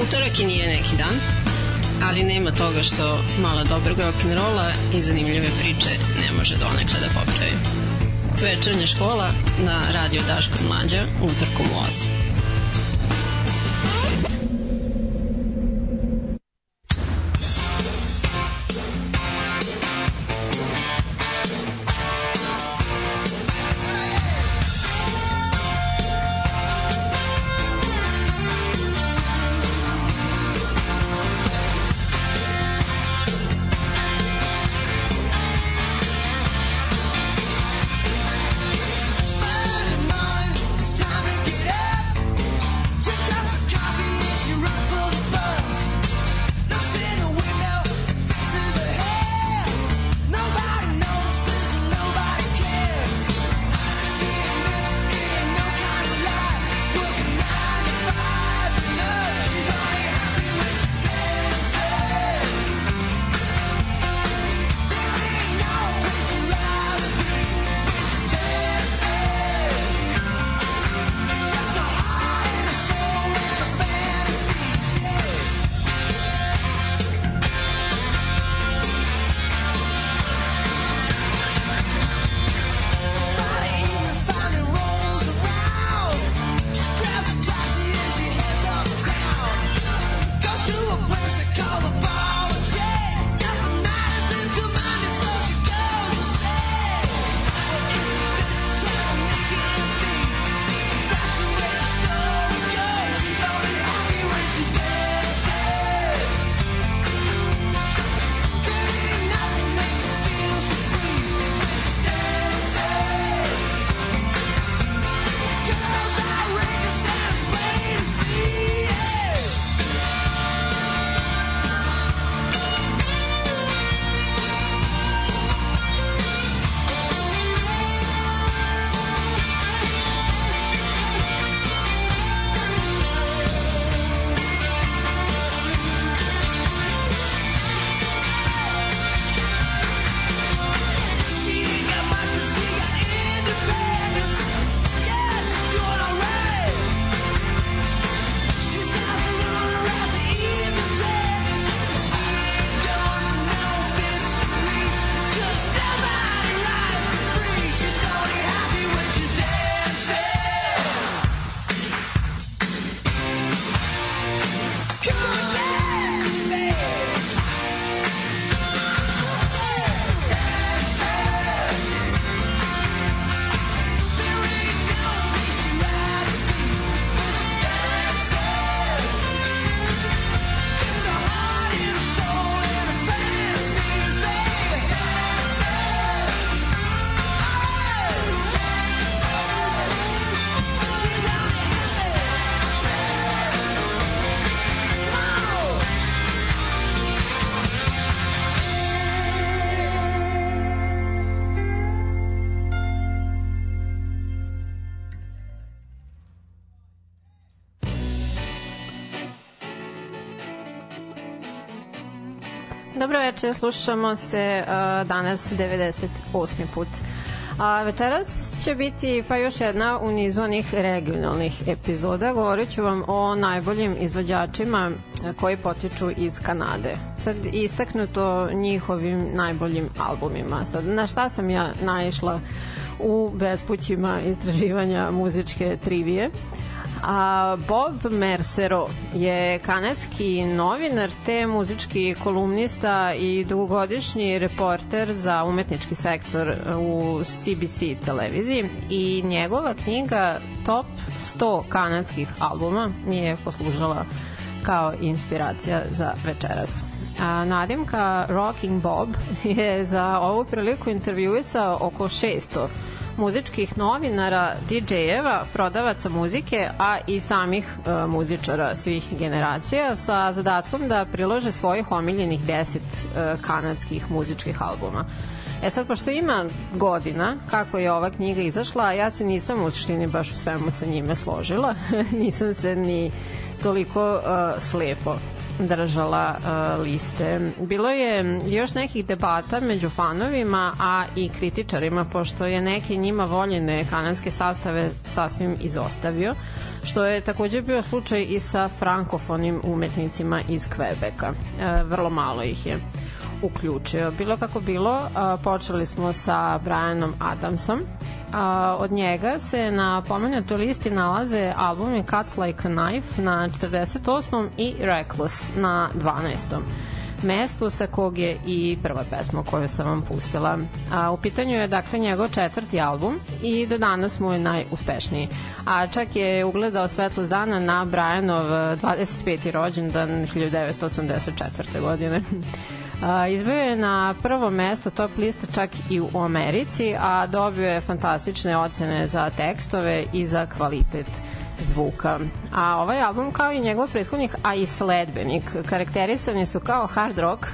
Utorak i nije neki dan, ali nema toga što mala dobrog rock'n'rolla i zanimljive priče ne može donekle da popravi. Večernja škola na radio Daško Mlađa utorkom u 8. Večer, slušamo se uh, danas 98. put. A večeras će biti pa još jedna u nizu onih regionalnih epizoda. Govorit ću vam o najboljim izvođačima koji potiču iz Kanade. Sad istaknuto njihovim najboljim albumima. Sad, na šta sam ja naišla u bespućima istraživanja muzičke trivije? A Bob Mercero je kanadski novinar te muzički kolumnista i dugogodišnji reporter za umetnički sektor u CBC televiziji i njegova knjiga Top 100 kanadskih albuma mi je poslužila kao inspiracija za večeras. A, Nadimka Rocking Bob je za ovu priliku intervjuisao oko 600 muzičkih novinara, DJ-eva, prodavaca muzike, a i samih e, muzičara svih generacija sa zadatkom da prilože svojih omiljenih 10 e, kanadskih muzičkih albuma. E sad, pošto ima godina kako je ova knjiga izašla, ja se nisam u suštini baš u svemu sa njime složila, nisam se ni toliko uh, slepo držala uh, liste. Bilo je još nekih debata među fanovima, a i kritičarima, pošto je neke njima voljene kanadske sastave sasvim izostavio, što je takođe bio slučaj i sa frankofonim umetnicima iz Kvebeka. Uh, vrlo malo ih je uključio. Bilo kako bilo, počeli smo sa Brianom Adamsom. Od njega se na pomenutoj listi nalaze albumi Cuts Like a Knife na 48. i Reckless na 12 mestu sa kog je i prva pesma koju sam vam pustila. A, u pitanju je dakle njegov četvrti album i do danas mu je najuspešniji. A čak je ugledao svetlost dana na Brianov 25. rođendan 1984. godine. Izbio je na prvo mesto top lista čak i u Americi, a dobio je fantastične ocene za tekstove i za kvalitet zvuka. A ovaj album kao i njegov prethodnik, a i sledbenik, karakterisani su kao hard rock,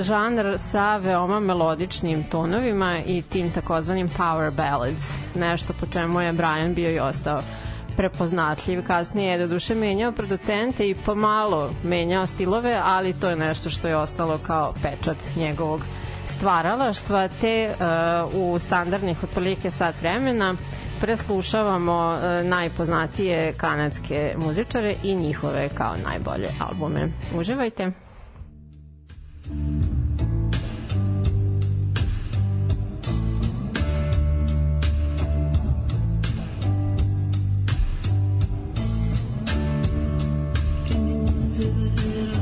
žanr sa veoma melodičnim tonovima i tim takozvanim power ballads, nešto po čemu je Brian bio i ostao prepoznatljiv. Kasnije je do duše menjao producente i pomalo menjao stilove, ali to je nešto što je ostalo kao pečat njegovog stvaralaštva, te uh, u standardnih otprilike sat vremena preslušavamo uh, najpoznatije kanadske muzičare i njihove kao najbolje albume. Uživajte! to the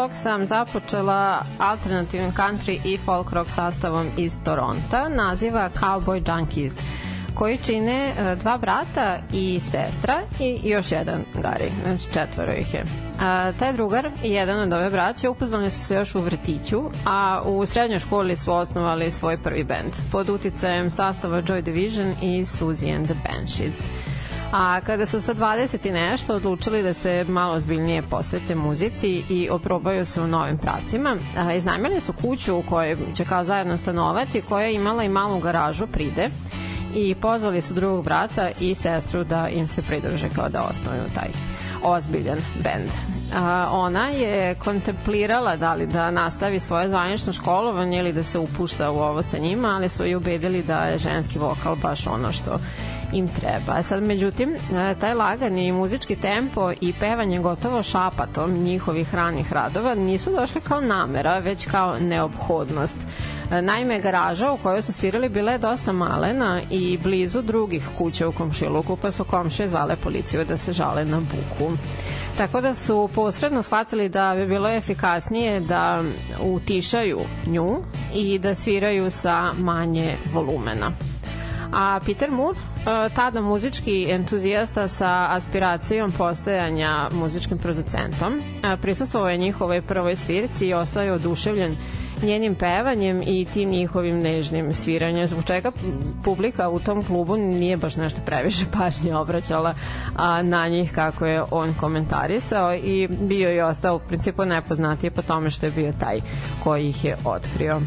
blog sam započela alternativnim country i folk rock sastavom iz Toronta, naziva Cowboy Junkies koji čine e, dva brata i sestra i još jedan Gari, znači četvoro ih je. A, taj drugar i jedan od ove braće upoznali su se još u vrtiću, a u srednjoj školi su osnovali svoj prvi bend pod uticajem sastava Joy Division i Suzy and the Banshees. A kada su sa 20 i nešto odlučili da se malo zbiljnije posvete muzici i oprobaju se u novim pravcima, iznajmili su kuću u kojoj će kao zajedno stanovati, koja je imala i malu garažu pride i pozvali su drugog brata i sestru da im se pridruže kao da osnovaju taj ozbiljan bend. A, ona je kontemplirala da li da nastavi svoje zvanično školovanje ili da se upušta u ovo sa njima, ali su i ubedili da je ženski vokal baš ono što im treba. E sad, međutim, e, taj lagani muzički tempo i pevanje gotovo šapatom njihovih ranih radova nisu došli kao namera, već kao neophodnost. E, naime, garaža u kojoj su svirali bila je dosta malena i blizu drugih kuća u komšiluku, pa su komšije zvale policiju da se žale na buku. Tako da su posredno shvatili da bi bilo efikasnije da utišaju nju i da sviraju sa manje volumena. A Peter Moore, e, tada muzički entuzijasta sa aspiracijom postajanja muzičkim producentom, e, prisustvovao je njihovoj prvoj svirci i ostao je oduševljen njenim pevanjem i tim njihovim nežnim sviranjem, zbog čega publika u tom klubu nije baš nešto previše pažnje obraćala a, na njih kako je on komentarisao i bio je ostao u principu nepoznatije po tome što je bio taj koji ih je otkrio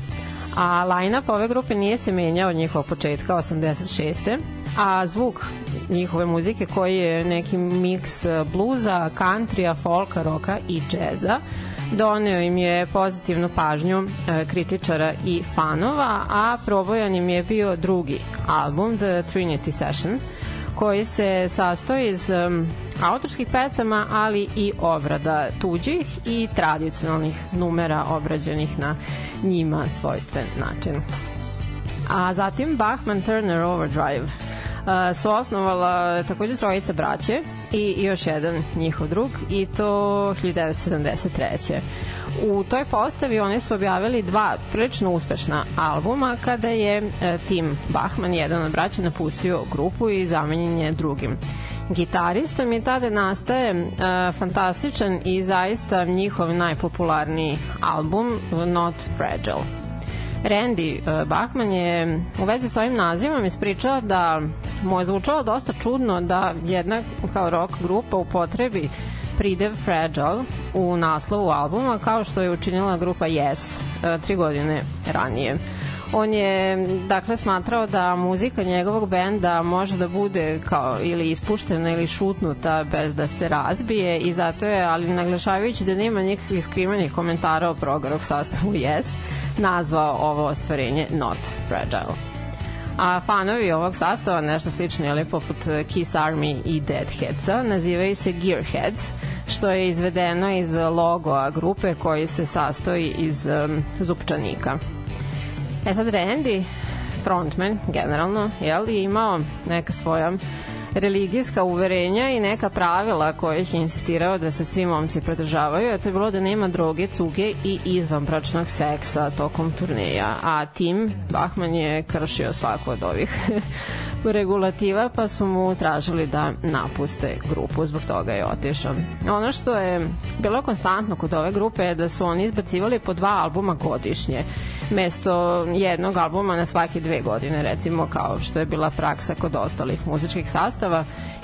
a line-up ove grupe nije se menjao od njihovog početka 86. a zvuk njihove muzike koji je neki miks bluza, countrya, folka, roka i džeza doneo im je pozitivnu pažnju e, kritičara i fanova, a probojan im je bio drugi album The Trinity Session koji se sastoji iz um, autorskih pesama, ali i obrada tuđih i tradicionalnih numera obrađenih na njima svojstven način. A zatim Bachman Turner Overdrive uh, su osnovala takođe trojica braće i još jedan njihov drug i to 1973 u toj postavi oni su objavili dva prilično uspešna albuma kada je e, Tim Bachman, jedan od braća, napustio grupu i zamenjen je drugim gitaristom i tada nastaje e, fantastičan i zaista njihov najpopularniji album Not Fragile. Randy e, Bachman je u vezi sa ovim nazivom ispričao da mu je zvučalo dosta čudno da jedna kao rock grupa upotrebi pridev Fragile u naslovu albuma kao što je učinila grupa Yes e, tri godine ranije. On je dakle smatrao da muzika njegovog benda može da bude kao ili ispuštena ili šutnuta bez da se razbije i zato je, ali naglašavajući da nema nikakvih skrivenih komentara o progorog sastavu Yes, nazvao ovo ostvarenje Not Fragile. A fanovi ovog sastava, nešto slično, ali poput Kiss Army i Deadheadsa, nazivaju se Gearheads, što je izvedeno iz logoa grupe koji se sastoji iz um, zupčanika. E sad Randy, frontman generalno, je li imao neka svoja religijska uverenja i neka pravila koje ih insistirao da se svi momci prodržavaju, a to je bilo da nema droge, cuge i izvanbračnog seksa tokom turneja. A Tim Bachman je kršio svako od ovih regulativa, pa su mu tražili da napuste grupu, zbog toga je otišao. Ono što je bilo konstantno kod ove grupe je da su oni izbacivali po dva albuma godišnje, mesto jednog albuma na svake dve godine, recimo kao što je bila praksa kod ostalih muzičkih sastava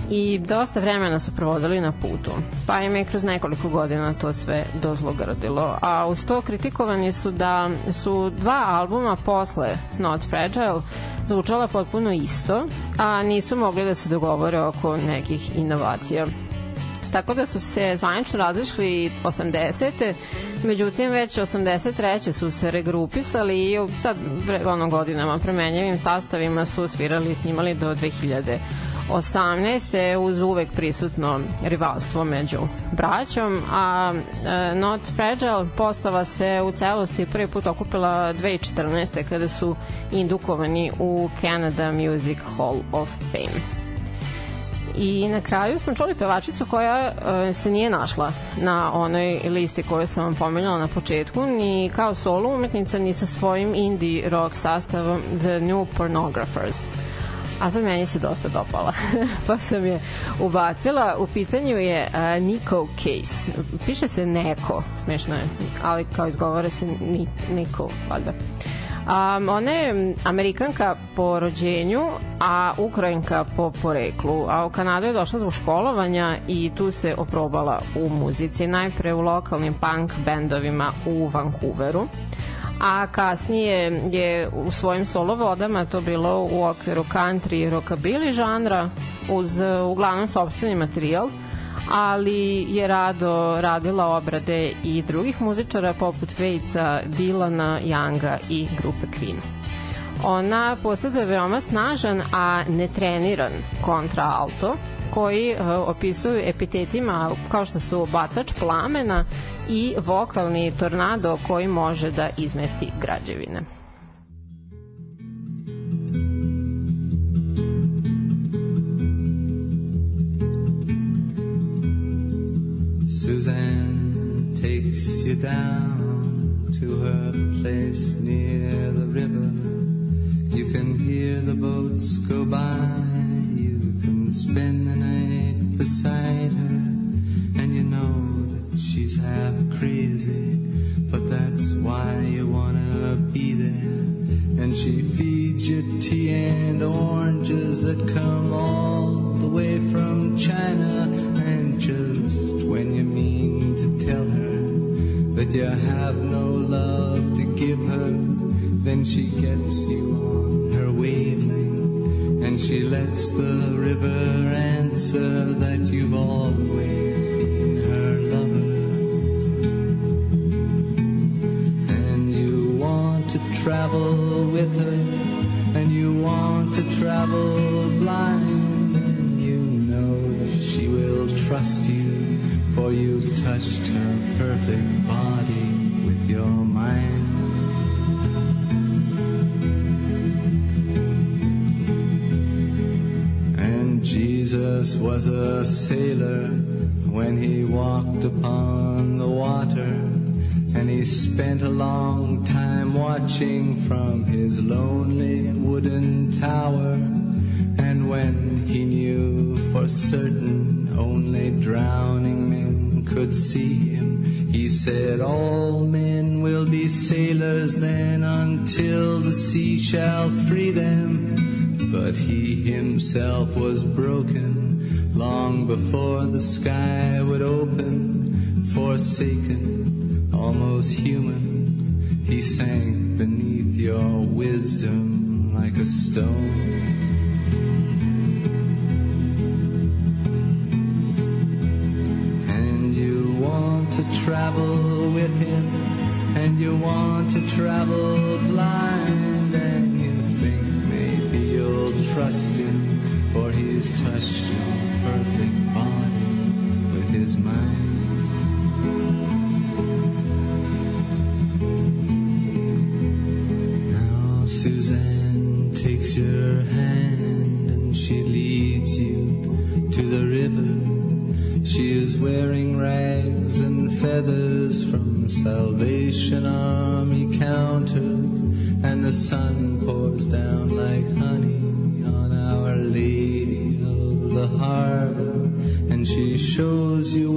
i dosta vremena su provodili na putu. Pa im je kroz nekoliko godina to sve dozlogrdilo. A uz to kritikovani su da su dva albuma posle Not Fragile zvučala potpuno isto, a nisu mogli da se dogovore oko nekih inovacija. Tako da su se zvanično različili 80. Međutim, već 83. su se regrupisali i sad ono godinama premenjivim sastavima su svirali i snimali do 2000 18. uz uvek prisutno rivalstvo među braćom, a e, Not Fragile postava se u celosti prvi put okupila 2014. kada su indukovani u Canada Music Hall of Fame. I na kraju smo čuli pevačicu koja uh, se nije našla na onoj listi koju sam vam pomenula na početku, ni kao solo umetnica, ni sa svojim indie rock sastavom The New Pornographers a sad meni se dosta dopala, pa sam je ubacila. U pitanju je uh, Nico Case. Piše se Neko, smešno je, ali kao izgovore se ni, Nico, valjda. Um, ona je Amerikanka po rođenju, a Ukrajinka po poreklu. A u Kanadu je došla zbog školovanja i tu se oprobala u muzici. Najpre u lokalnim punk bendovima u Vancouveru a kasnije je u svojim solo vodama to bilo u okviru country i rockabilly žanra uz uglavnom sobstveni materijal ali je rado radila obrade i drugih muzičara poput Vejca, Dilana, Younga i grupe Queen. Ona posjeduje veoma snažan, a netreniran kontraalto, koji uh, opisuju epitetima kao što su bacač plamena i vokalni tornado koji može da izmesti građevine. Suzanne takes you down to her place near the river. You can hear the boats go by. You can spend the night beside her. She's half crazy, but that's why you wanna be there. And she feeds you tea and oranges that come all the way from China. And just when you mean to tell her that you have no love to give her, then she gets you on her wavelength. And she lets the river answer that you've always But he himself was broken long before the sky takes your hand and she leads you to the river. She is wearing rags and feathers from Salvation Army counters, and the sun pours down like honey on Our Lady of the Harbor. And she shows you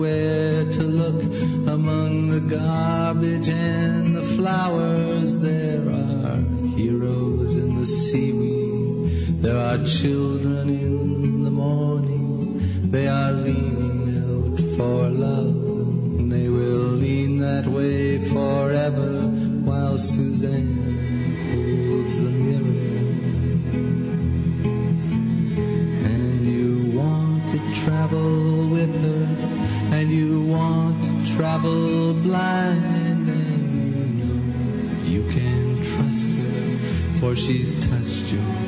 she's touched your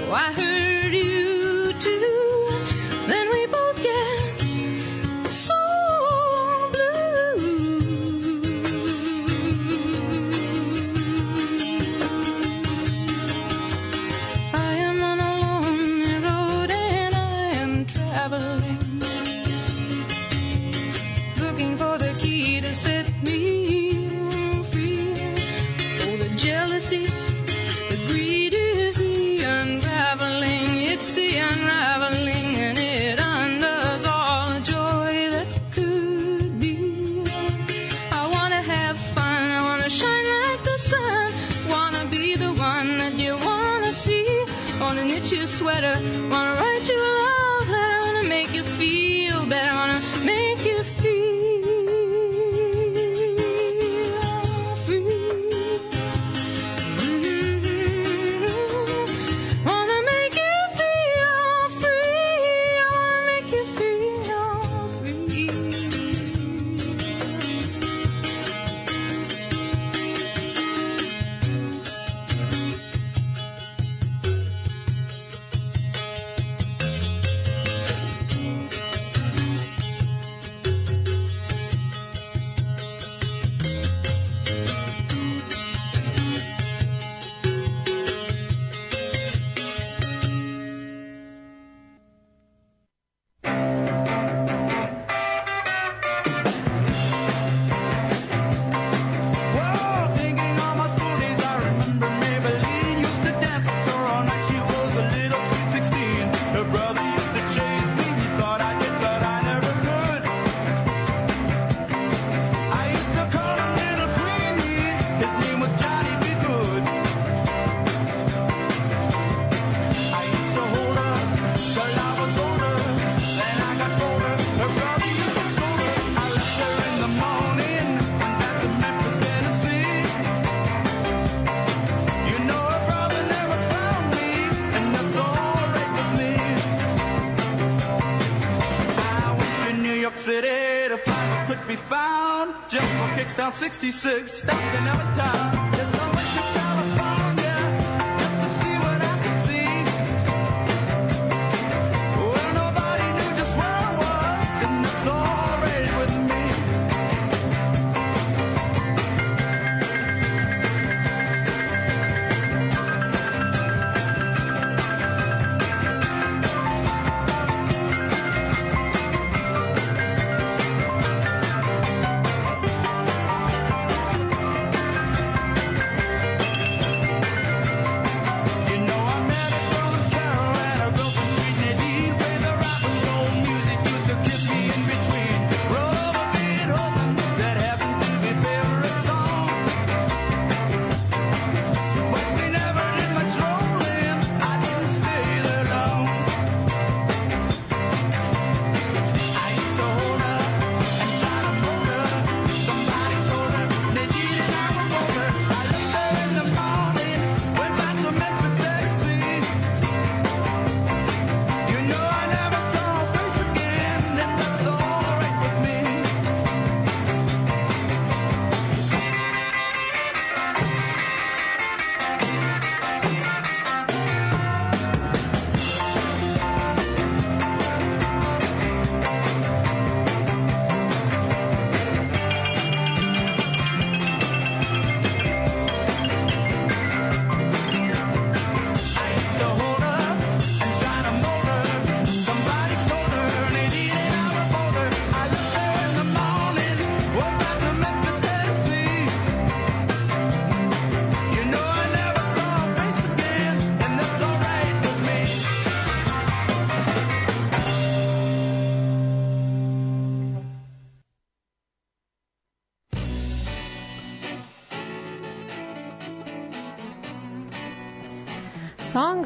So I heard. kicks down 66, stopping time.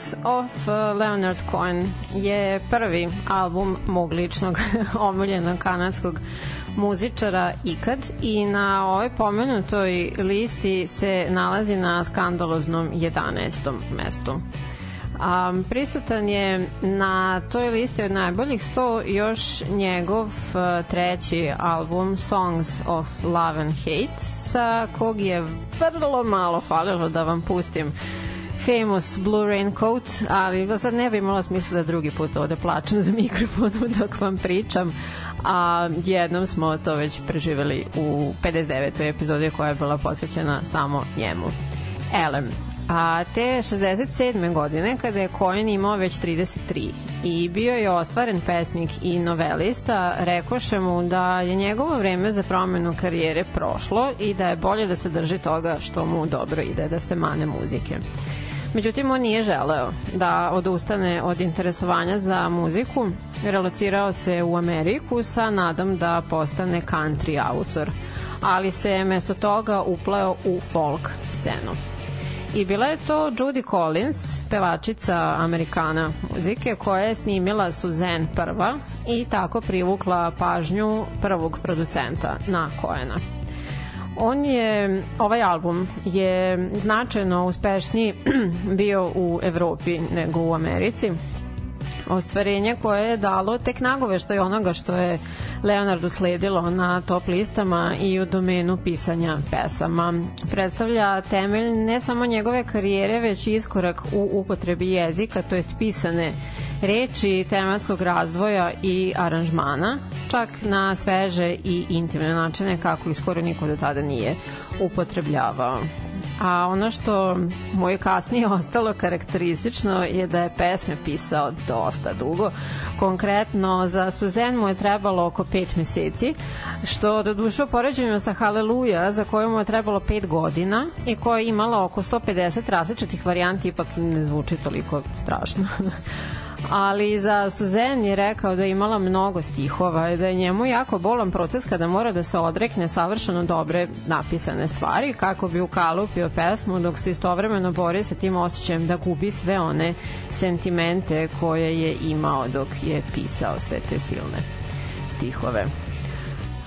Songs of uh, Leonard Cohen je prvi album mog ličnog omiljenog kanadskog muzičara ikad i na ovoj pomenutoj listi se nalazi na skandaloznom 11. mestu. A, prisutan je na toj listi od najboljih 100 još njegov uh, treći album Songs of Love and Hate sa kog je vrlo malo falilo da vam pustim famous Blue Raincoat, ali sad ne bi imalo smisla da drugi put ovde plačem za mikrofonom dok vam pričam, a jednom smo to već preživeli u 59. epizodi koja je bila posvećena samo njemu. Elem, a te 67. godine kada je Cohen imao već 33 i bio je ostvaren pesnik i novelista, rekoše mu da je njegovo vreme za promenu karijere prošlo i da je bolje da se drži toga što mu dobro ide, da se mane muzike. Međutim, on nije želeo da odustane od interesovanja za muziku, relocirao se u Ameriku sa nadom da postane country autor, ali se mesto toga upleo u folk scenu. I bila je to Judy Collins, pevačica Amerikana muzike, koja je snimila Suzanne prva i tako privukla pažnju prvog producenta na Koena. On je, ovaj album je značajno uspešniji bio u Evropi nego u Americi ostvarenje koje je dalo tek nagoveštaj onoga što je Leonardu sledilo na top listama i u domenu pisanja pesama. Predstavlja temelj ne samo njegove karijere, već iskorak u upotrebi jezika, to jest pisane reči, tematskog razdvoja i aranžmana, čak na sveže i intimne načine kako ih skoro niko do tada nije upotrebljavao. A ono što mu je kasnije ostalo karakteristično je da je pesme pisao dosta dugo. Konkretno za Suzen mu je trebalo oko pet meseci, što do duše poređenju sa Haleluja, za koju mu je trebalo pet godina i koja je imala oko 150 različitih varijanti, ipak ne zvuči toliko strašno. ali za Suzen je rekao da je imala mnogo stihova i da je njemu jako bolan proces kada mora da se odrekne savršeno dobre napisane stvari kako bi ukalupio pesmu dok se istovremeno bori sa tim osjećajem da gubi sve one sentimente koje je imao dok je pisao sve te silne stihove.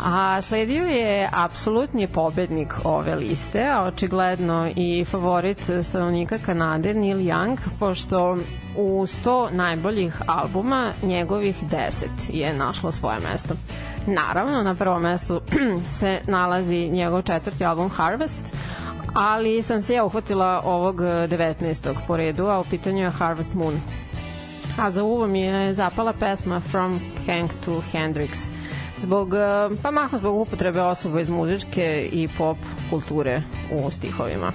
A sledio je apsolutni pobednik ove liste, a očigledno i favorit stanovnika Kanade Neil Young, pošto u 100 najboljih albuma njegovih 10 je našlo svoje mesto. Naravno, na prvom mestu se nalazi njegov četvrti album Harvest, ali sam se ja uhvatila ovog 19. po redu, a u pitanju je Harvest Moon. A za uvo mi je zapala pesma From Hank to Hendrix zbog, eh, pa mahom zbog upotrebe osoba iz muzičke i pop kulture u stihovima.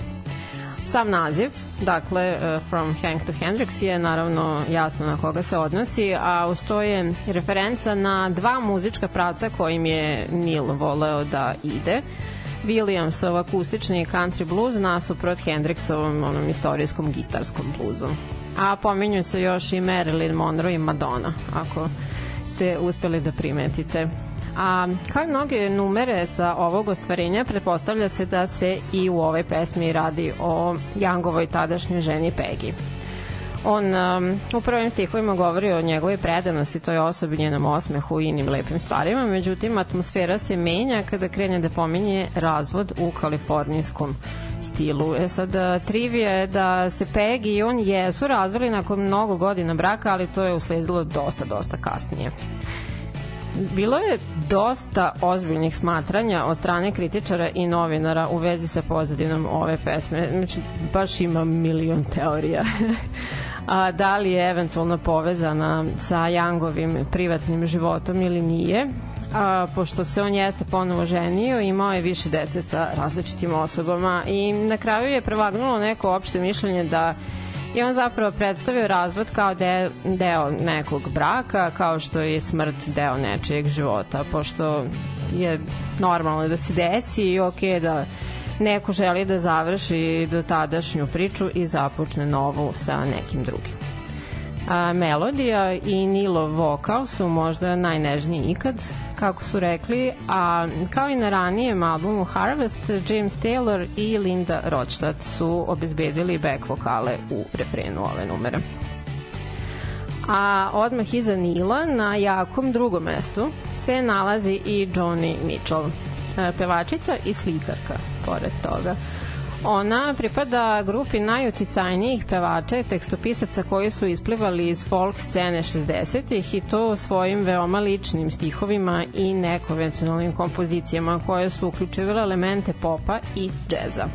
Sam naziv, dakle eh, From Hank to Hendrix je naravno jasno na koga se odnosi, a uz to je referenca na dva muzička pravca kojim je Neil voleo da ide. Williamsov akustični country blues nasuprot Hendrixovom onom istorijskom gitarskom bluzu. A pominju se još i Marilyn Monroe i Madonna, ako ste uspeli da primetite. A kao i mnoge numere sa ovog ostvarenja, pretpostavlja se da se i u ovoj pesmi radi o Jangovoj tadašnjoj ženi Peggy. On um, u prvim stihovima govori o njegove predanosti toj osobi, njenom osmehu i inim lepim stvarima, međutim atmosfera se menja kada krene da pominje razvod u kalifornijskom stilu. E sad, trivija je da se Peggy i on jesu razvili nakon mnogo godina braka, ali to je usledilo dosta, dosta kasnije bilo je dosta ozbiljnih smatranja od strane kritičara i novinara u vezi sa pozadinom ove pesme. Znači, baš ima milion teorija. a, da li je eventualno povezana sa Jangovim privatnim životom ili nije a, pošto se on jeste ponovo ženio imao je više dece sa različitim osobama i na kraju je prevagnulo neko opšte mišljenje da i on zapravo predstavio razvod kao de, deo nekog braka, kao što je smrt deo nečijeg života, pošto je normalno da se desi i ok da neko želi da završi do tadašnju priču i započne novu sa nekim drugim. A, melodija i Nilov vokal su možda najnežniji ikad, kako su rekli, a kao i na ranijem albumu Harvest, James Taylor i Linda Rothstadt su obezbedili back vokale u refrenu ove numere. A odmah iza Nila na jakom drugom mestu se nalazi i Joni Mitchell, e, pevačica i slikarka, pored toga. Ona pripada grupi najuticajnijih pevača i tekstopisaca koji su isplivali iz folk scene 60-ih i to svojim veoma ličnim stihovima i nekonvencionalnim kompozicijama koje su uključivale elemente popa i džeza.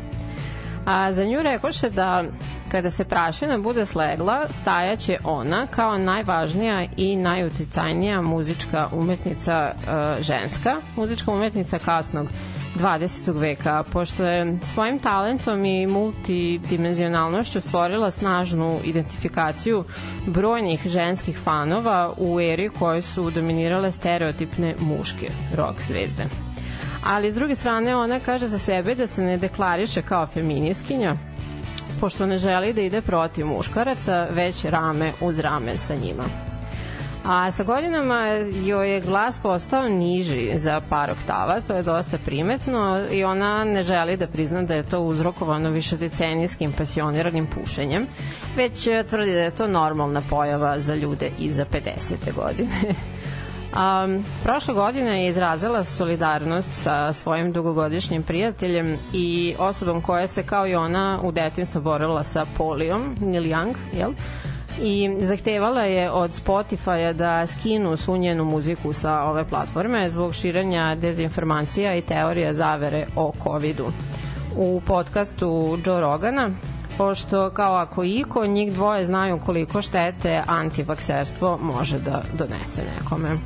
A za nju rekoše da kada se prašina bude slegla, stajaće ona kao najvažnija i najuticajnija muzička umetnica e, ženska, muzička umetnica kasnog 20. veka, pošto je svojim talentom i multidimenzionalnošću stvorila snažnu identifikaciju brojnih ženskih fanova u eri koje su dominirale stereotipne muške rock zvezde. Ali s druge strane ona kaže za sebe da se ne deklariše kao feminiskinja, pošto ne želi da ide protiv muškaraca, već rame uz rame sa njima. A sa godinama joj je glas postao niži za par oktava, to je dosta primetno i ona ne želi da prizna da je to uzrokovano višedecenijskim pasioniranim pušenjem, već tvrdi da je to normalna pojava za ljude iza 50. godine. Um, prošle godine je izrazila solidarnost sa svojim dugogodišnjim prijateljem i osobom koja se kao i ona u detinstvu borila sa polijom, Neil Young, jel? I zahtevala je od Spotify-a da skinu svu njenu muziku sa ove platforme zbog širenja dezinformacija i teorija zavere o COVID-u. U podcastu Joe Rogana pošto kao ako iko, njih dvoje znaju koliko štete antivakserstvo može da donese nekome.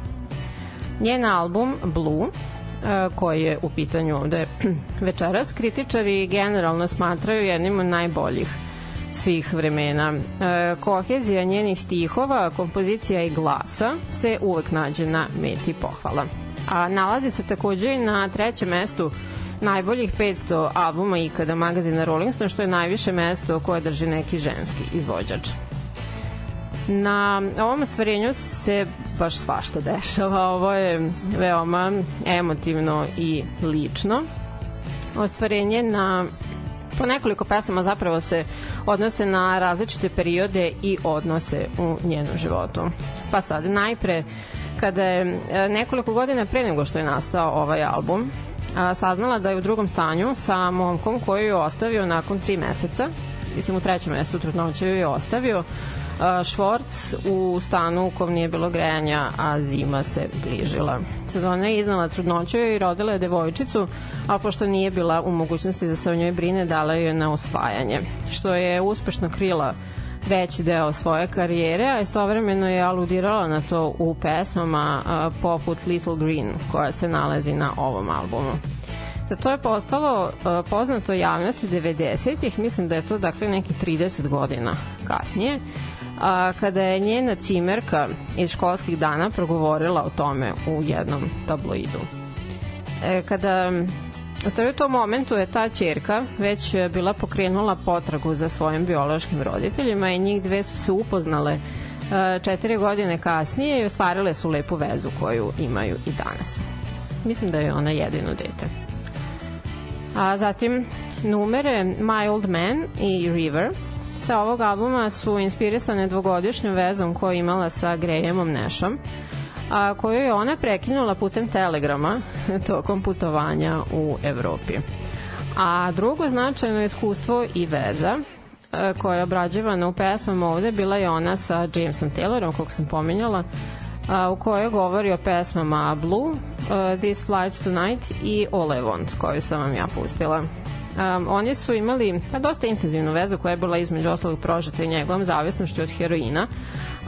Njen album Blue e, koji je u pitanju ovde večeras, kritičari generalno smatraju jednim od najboljih svih vremena. E, kohezija njenih stihova, kompozicija i glasa se uvek nađe na meti pohvala. A nalazi se takođe i na trećem mestu najboljih 500 albuma ikada magazina Rolling Stone, što je najviše mesto koje drži neki ženski izvođač. Na ovom stvarenju se baš svašta dešava. Ovo je veoma emotivno i lično. Ostvarenje na po nekoliko pesama zapravo se odnose na različite periode i odnose u njenom životu. Pa sad, najpre, kada je e, nekoliko godina pre nego što je nastao ovaj album, a, saznala da je u drugom stanju sa momkom koju je ostavio nakon tri meseca, mislim u trećem mesecu trudnoće je ostavio, Švorc u stanu u kom nije bilo grejanja, a zima se bližila. Sad ona je iznala trudnoću i rodila je devojčicu, a pošto nije bila u mogućnosti da se o njoj brine, dala je na osvajanje, što je uspešno krila veći deo svoje karijere, a istovremeno je aludirala na to u pesmama poput Little Green, koja se nalazi na ovom albumu. Sad, to je postalo poznato javnosti 90-ih, mislim da je to dakle neki 30 godina kasnije, a, kada je njena cimerka iz školskih dana progovorila o tome u jednom tabloidu. E, kada u tom momentu je ta čerka već bila pokrenula potragu za svojim biološkim roditeljima i njih dve su se upoznale e, četiri godine kasnije i ostvarile su lepu vezu koju imaju i danas. Mislim da je ona jedino dete. A zatim numere My Old Man i River sa ovog albuma su inspirisane dvogodišnjom vezom koju imala sa Grahamom Nashom, a koju je ona prekinula putem telegrama tokom putovanja u Evropi. A drugo značajno iskustvo i veza e, koja je obrađivana u pesmama ovde bila je ona sa Jamesom Taylorom, kog sam pominjala, a, u kojoj govori o pesmama Blue, uh, This Flight Tonight i All I Want, koju sam vam ja pustila. Um, oni su imali pa, dosta intenzivnu vezu koja je bila između ostalog prožeta i njegovom zavisnošću od heroina,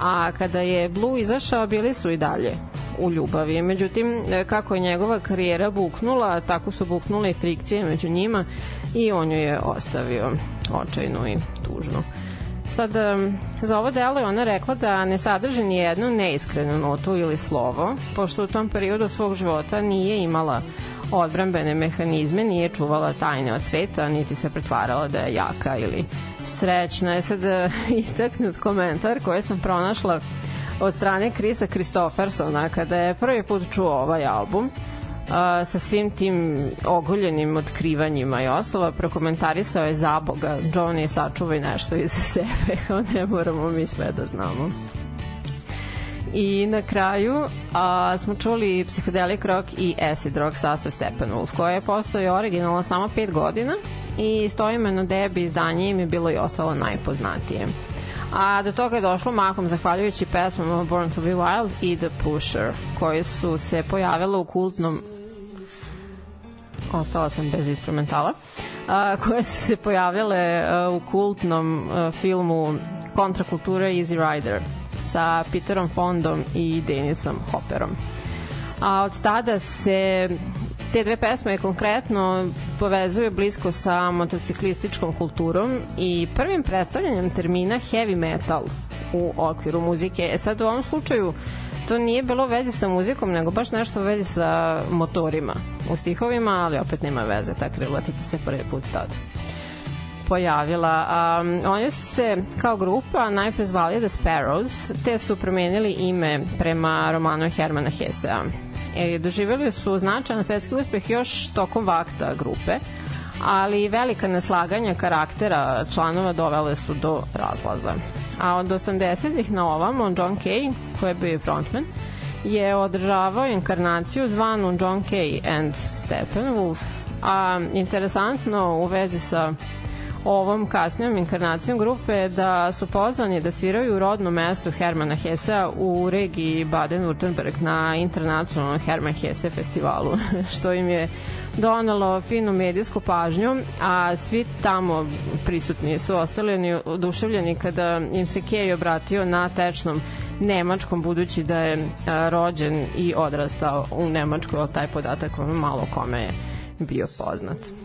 a kada je Blue izašao bili su i dalje u ljubavi. Međutim, e, kako je njegova karijera buknula, tako su buknule i frikcije među njima i on ju je ostavio očajnu i tužnu. Sad, za ovo delo je ona rekla da ne sadrži ni jednu neiskrenu notu ili slovo, pošto u tom periodu svog života nije imala odbrambene mehanizme, nije čuvala tajne od sveta, niti se pretvarala da je jaka ili srećna. Je sad istaknut komentar koji sam pronašla od strane Krisa Kristoffersona kada je prvi put čuo ovaj album a, sa svim tim oguljenim otkrivanjima i ostalo, prokomentarisao je za Boga, Johnny sačuvaj nešto iza sebe, ne moramo mi sve da znamo. I na kraju a, smo čuli Psychedelic Rock i Acid Rock sastav Steppenwolf, koja je postoji originalno samo 5 godina i stoimeno debi izdanje im je bilo i ostalo najpoznatije. A do toga je došlo makom zahvaljujući pesmama Born to be Wild i The Pusher, koje su se pojavile u kultnom ostala sam bez instrumentala, a, koje su se pojavile a, u kultnom a, filmu Kontrakultura Easy Rider sa Peterom Fondom i Denisom Hopperom. A od tada se te dve pesme konkretno povezuju blisko sa motociklističkom kulturom i prvim predstavljanjem termina heavy metal u okviru muzike. E sad u ovom slučaju to nije bilo veze sa muzikom, nego baš nešto u vezi sa motorima u stihovima, ali opet nema veze, ta krilatica se prvi put tada pojavila. Um, oni su se kao grupa najpre zvali The Sparrows, te su promenili ime prema romanu Hermana Hesea. E, doživjeli su značajan svetski uspeh još tokom vakta grupe, ali velika neslaganja karaktera članova dovele su do razlaza. A od 80-ih na ovamo John Kay, koji je bio frontman, je održavao inkarnaciju zvanu John Kay and Steppenwolf, a interesantno u vezi sa ovom kasnijom inkarnacijom grupe da su pozvani da sviraju u rodnom mestu Hermana Hesea u regiji Baden-Württemberg na internacionalnom Herman Hesse festivalu, što im je donalo finu medijsku pažnju, a svi tamo prisutni su ostali oduševljeni kada im se Kej obratio na tečnom nemačkom, budući da je rođen i odrastao u Nemačkoj, ali taj podatak ono malo kome je bio poznat.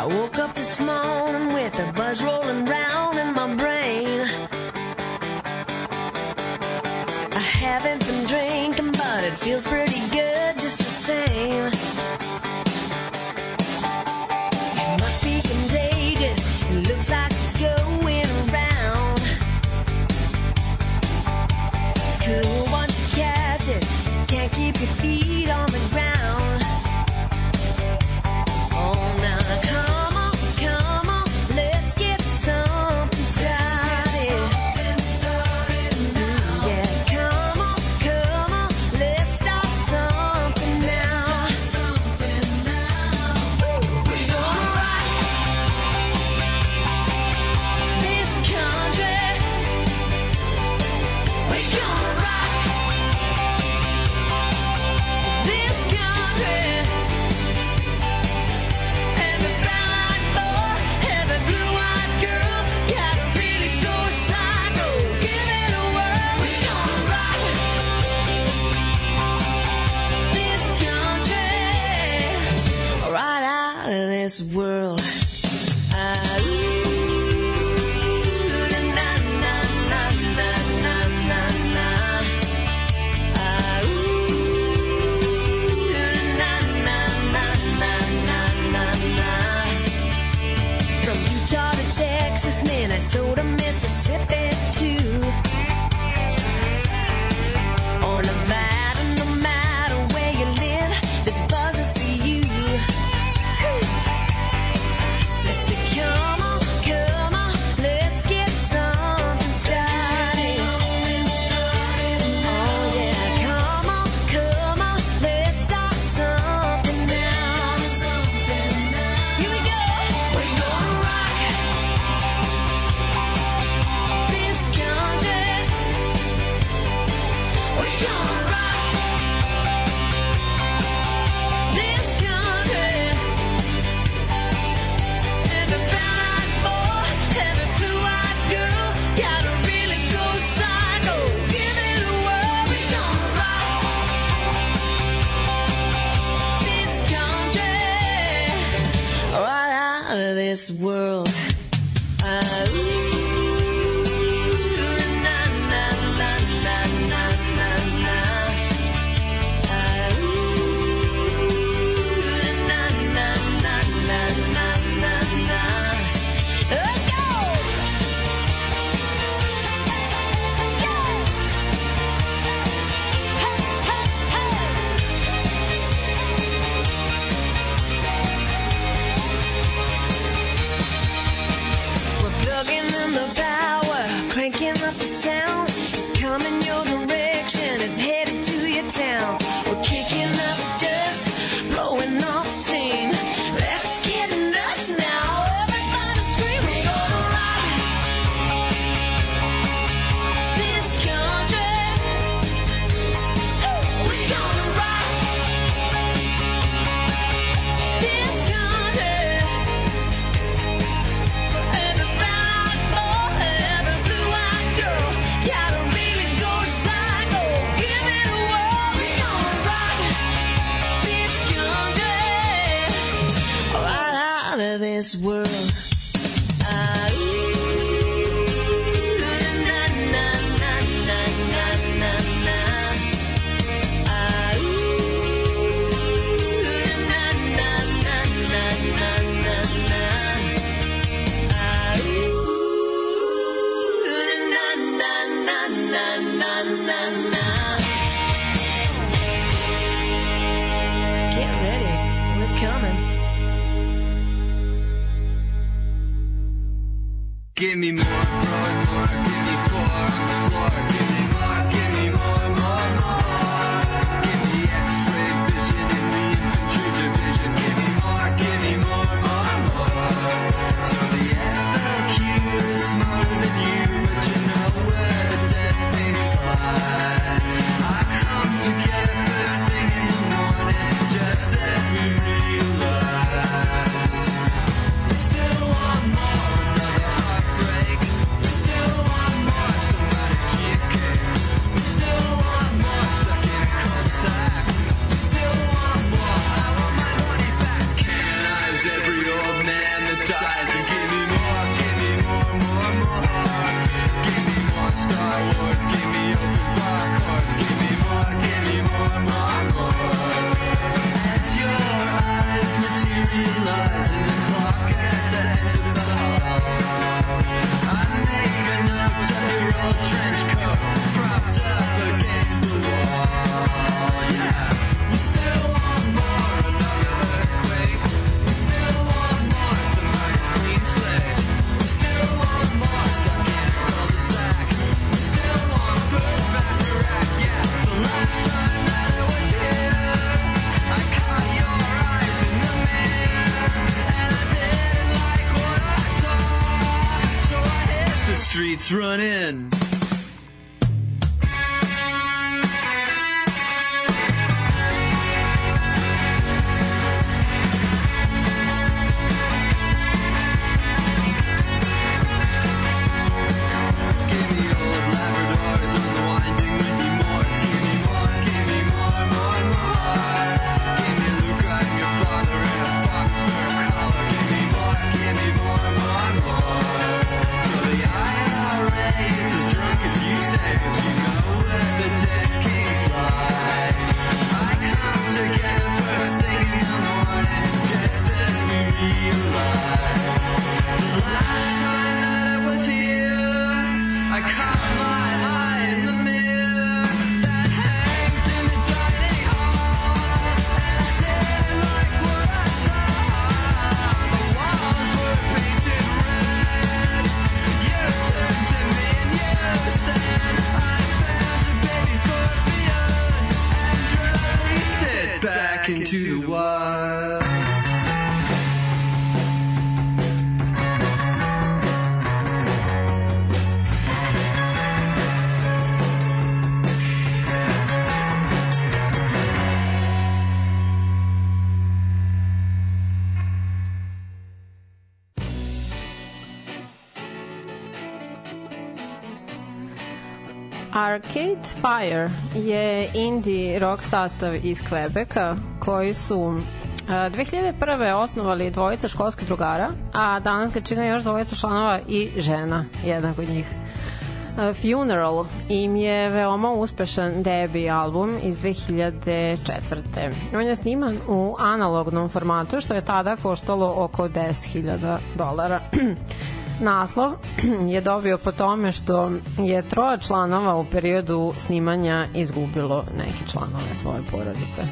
I woke up this morning with a buzz rolling round in my brain. I haven't been drinking, but it feels pretty good just the same. Give me more, more, more, give me more. Arcade Fire je indie rock sastav iz Quebeca koji su e, 2001. osnovali dvojica školskih drugara, a danas ga čine još dvojica članova i žena, jedna od njih. Funeral im je veoma uspešan debi album iz 2004. On je sniman u analognom formatu, što je tada koštalo oko 10.000 dolara. Naslov je dobio po tome što je troje članova u periodu snimanja izgubilo neke članove svoje porodice.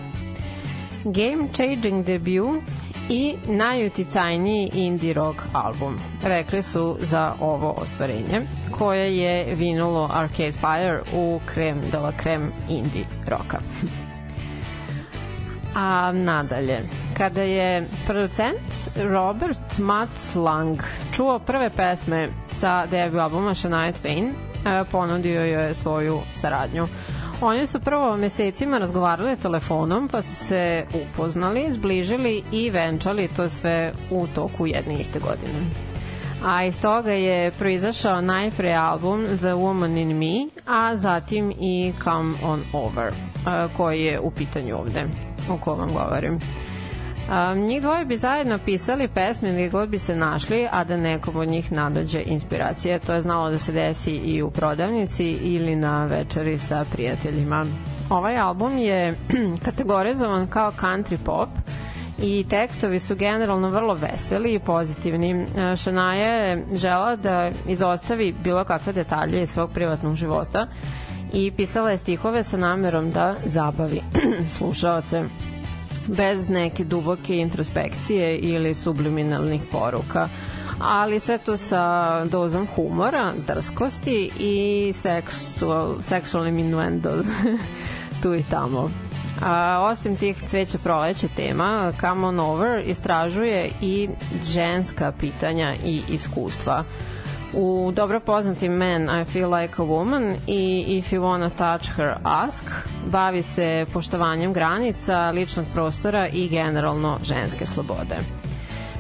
Game changing debut i najuticajniji indie rock album, rekli su za ovo ostvarenje, koje je vinulo Arcade Fire u krem de la krem indie roka. A nadalje, kada je producent Robert Matlang čuo prve pesme sa debut albuma Shania Twain, e, ponudio je svoju saradnju. Oni su prvo mesecima razgovarali telefonom, pa su se upoznali, zbližili i venčali to sve u toku jedne iste godine. A iz toga je proizašao najpre album The Woman in Me, a zatim i Come On Over, e, koji je u pitanju ovde, o kojem vam govorim. Um, njih dvoje bi zajedno pisali pesme gdje god bi se našli, a da nekom od njih nadođe inspiracija. To je znalo da se desi i u prodavnici ili na večeri sa prijateljima. Ovaj album je kategorizovan kao country pop i tekstovi su generalno vrlo veseli i pozitivni. Shania je žela da izostavi bilo kakve detalje iz svog privatnog života i pisala je stihove sa namerom da zabavi slušaoce bez neke duboke introspekcije ili subliminalnih poruka ali sve to sa dozom humora, drskosti i seksual, sexual innuendo tu i tamo. A, osim tih cveća proleće tema, Come On Over istražuje i ženska pitanja i iskustva. U dobro poznatim Man I Feel Like a Woman i If You Wanna Touch Her Ask bavi se poštovanjem granica, ličnog prostora i generalno ženske slobode.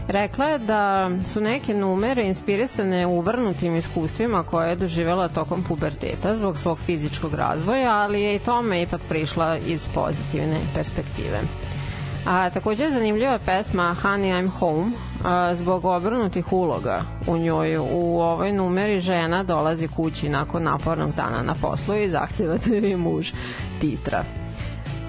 Rekla je da su neke numere inspirisane uvrnutim iskustvima koje je doživjela tokom puberteta zbog svog fizičkog razvoja, ali je i tome ipak prišla iz pozitivne perspektive. A takođe je zanimljiva pesma Honey I'm Home a, zbog obrnutih uloga u njoj. U ovoj numeri žena dolazi kući nakon napornog dana na poslu i zahteva da joj muž titra.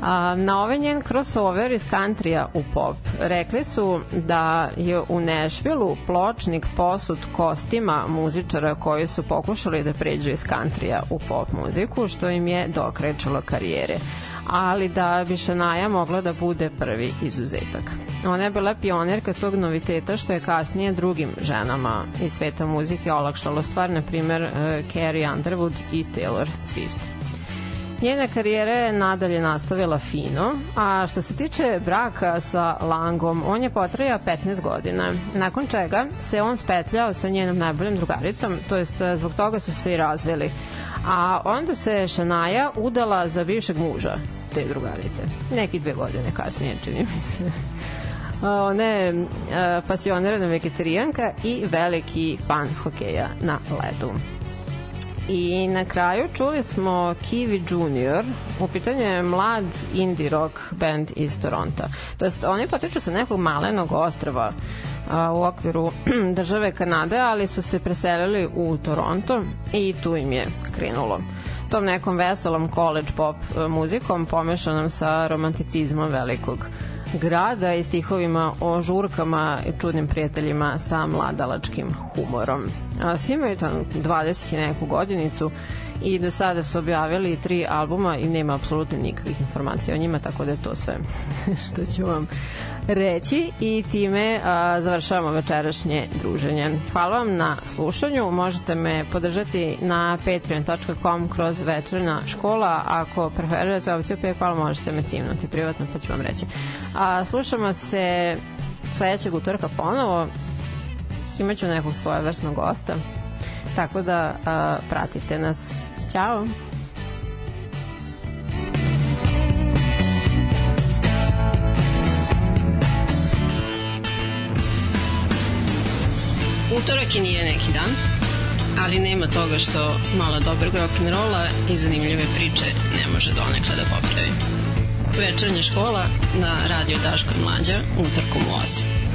A, na ovaj njen crossover iz countrya u pop rekli su da je u Nešvilu pločnik posut kostima muzičara koji su pokušali da pređu iz countrya u pop muziku što im je dokrećalo karijere ali da bi Shania mogla da bude prvi izuzetak. Ona je bila pionirka tog noviteta što je kasnije drugim ženama iz sveta muzike olakšalo stvar, na primer uh, Carrie Underwood i Taylor Swift. Njena karijera je nadalje nastavila fino, a što se tiče braka sa Langom, on je potraja 15 godina, nakon čega se on spetljao sa njenom najboljom drugaricom, to jest e, zbog toga su se i razveli. A onda se Šanaja udala za bivšeg muža te drugarice. Neki dve godine kasnije, čini mi se. Ona je pasionirana vegetarijanka i veliki fan hokeja na ledu. I na kraju čuli smo Kiwi Junior, u pitanju je mlad indie rock band iz Toronta. To jest, oni potiču sa nekog malenog ostrava a, u okviru države Kanade, ali su se preselili u Toronto i tu im je krenulo. Tom nekom veselom college pop e, muzikom pomešanom sa romanticizmom velikog grada i stihovima o žurkama i čudnim prijateljima sa mladalačkim humorom. Svi imaju tam 20 i neku godinicu i do sada su objavili tri albuma i nema apsolutno nikakvih informacija o njima, tako da je to sve što ću vam reći i time a, završavamo večerašnje druženje. Hvala vam na slušanju, možete me podržati na patreon.com kroz večerna škola, ako preferirate opciju PayPal možete me cimnuti privatno pa ću vam reći. A, slušamo se sledećeg utorka ponovo, imaću nekog svojevrsnog gosta, tako da a, pratite nas. Ćao! Utorak i nije neki dan, ali nema toga što malo dobrog rock'n'rolla i zanimljive priče ne može donekle da popravi. Večernja škola na radio Daško Mlađa utorkom u 8.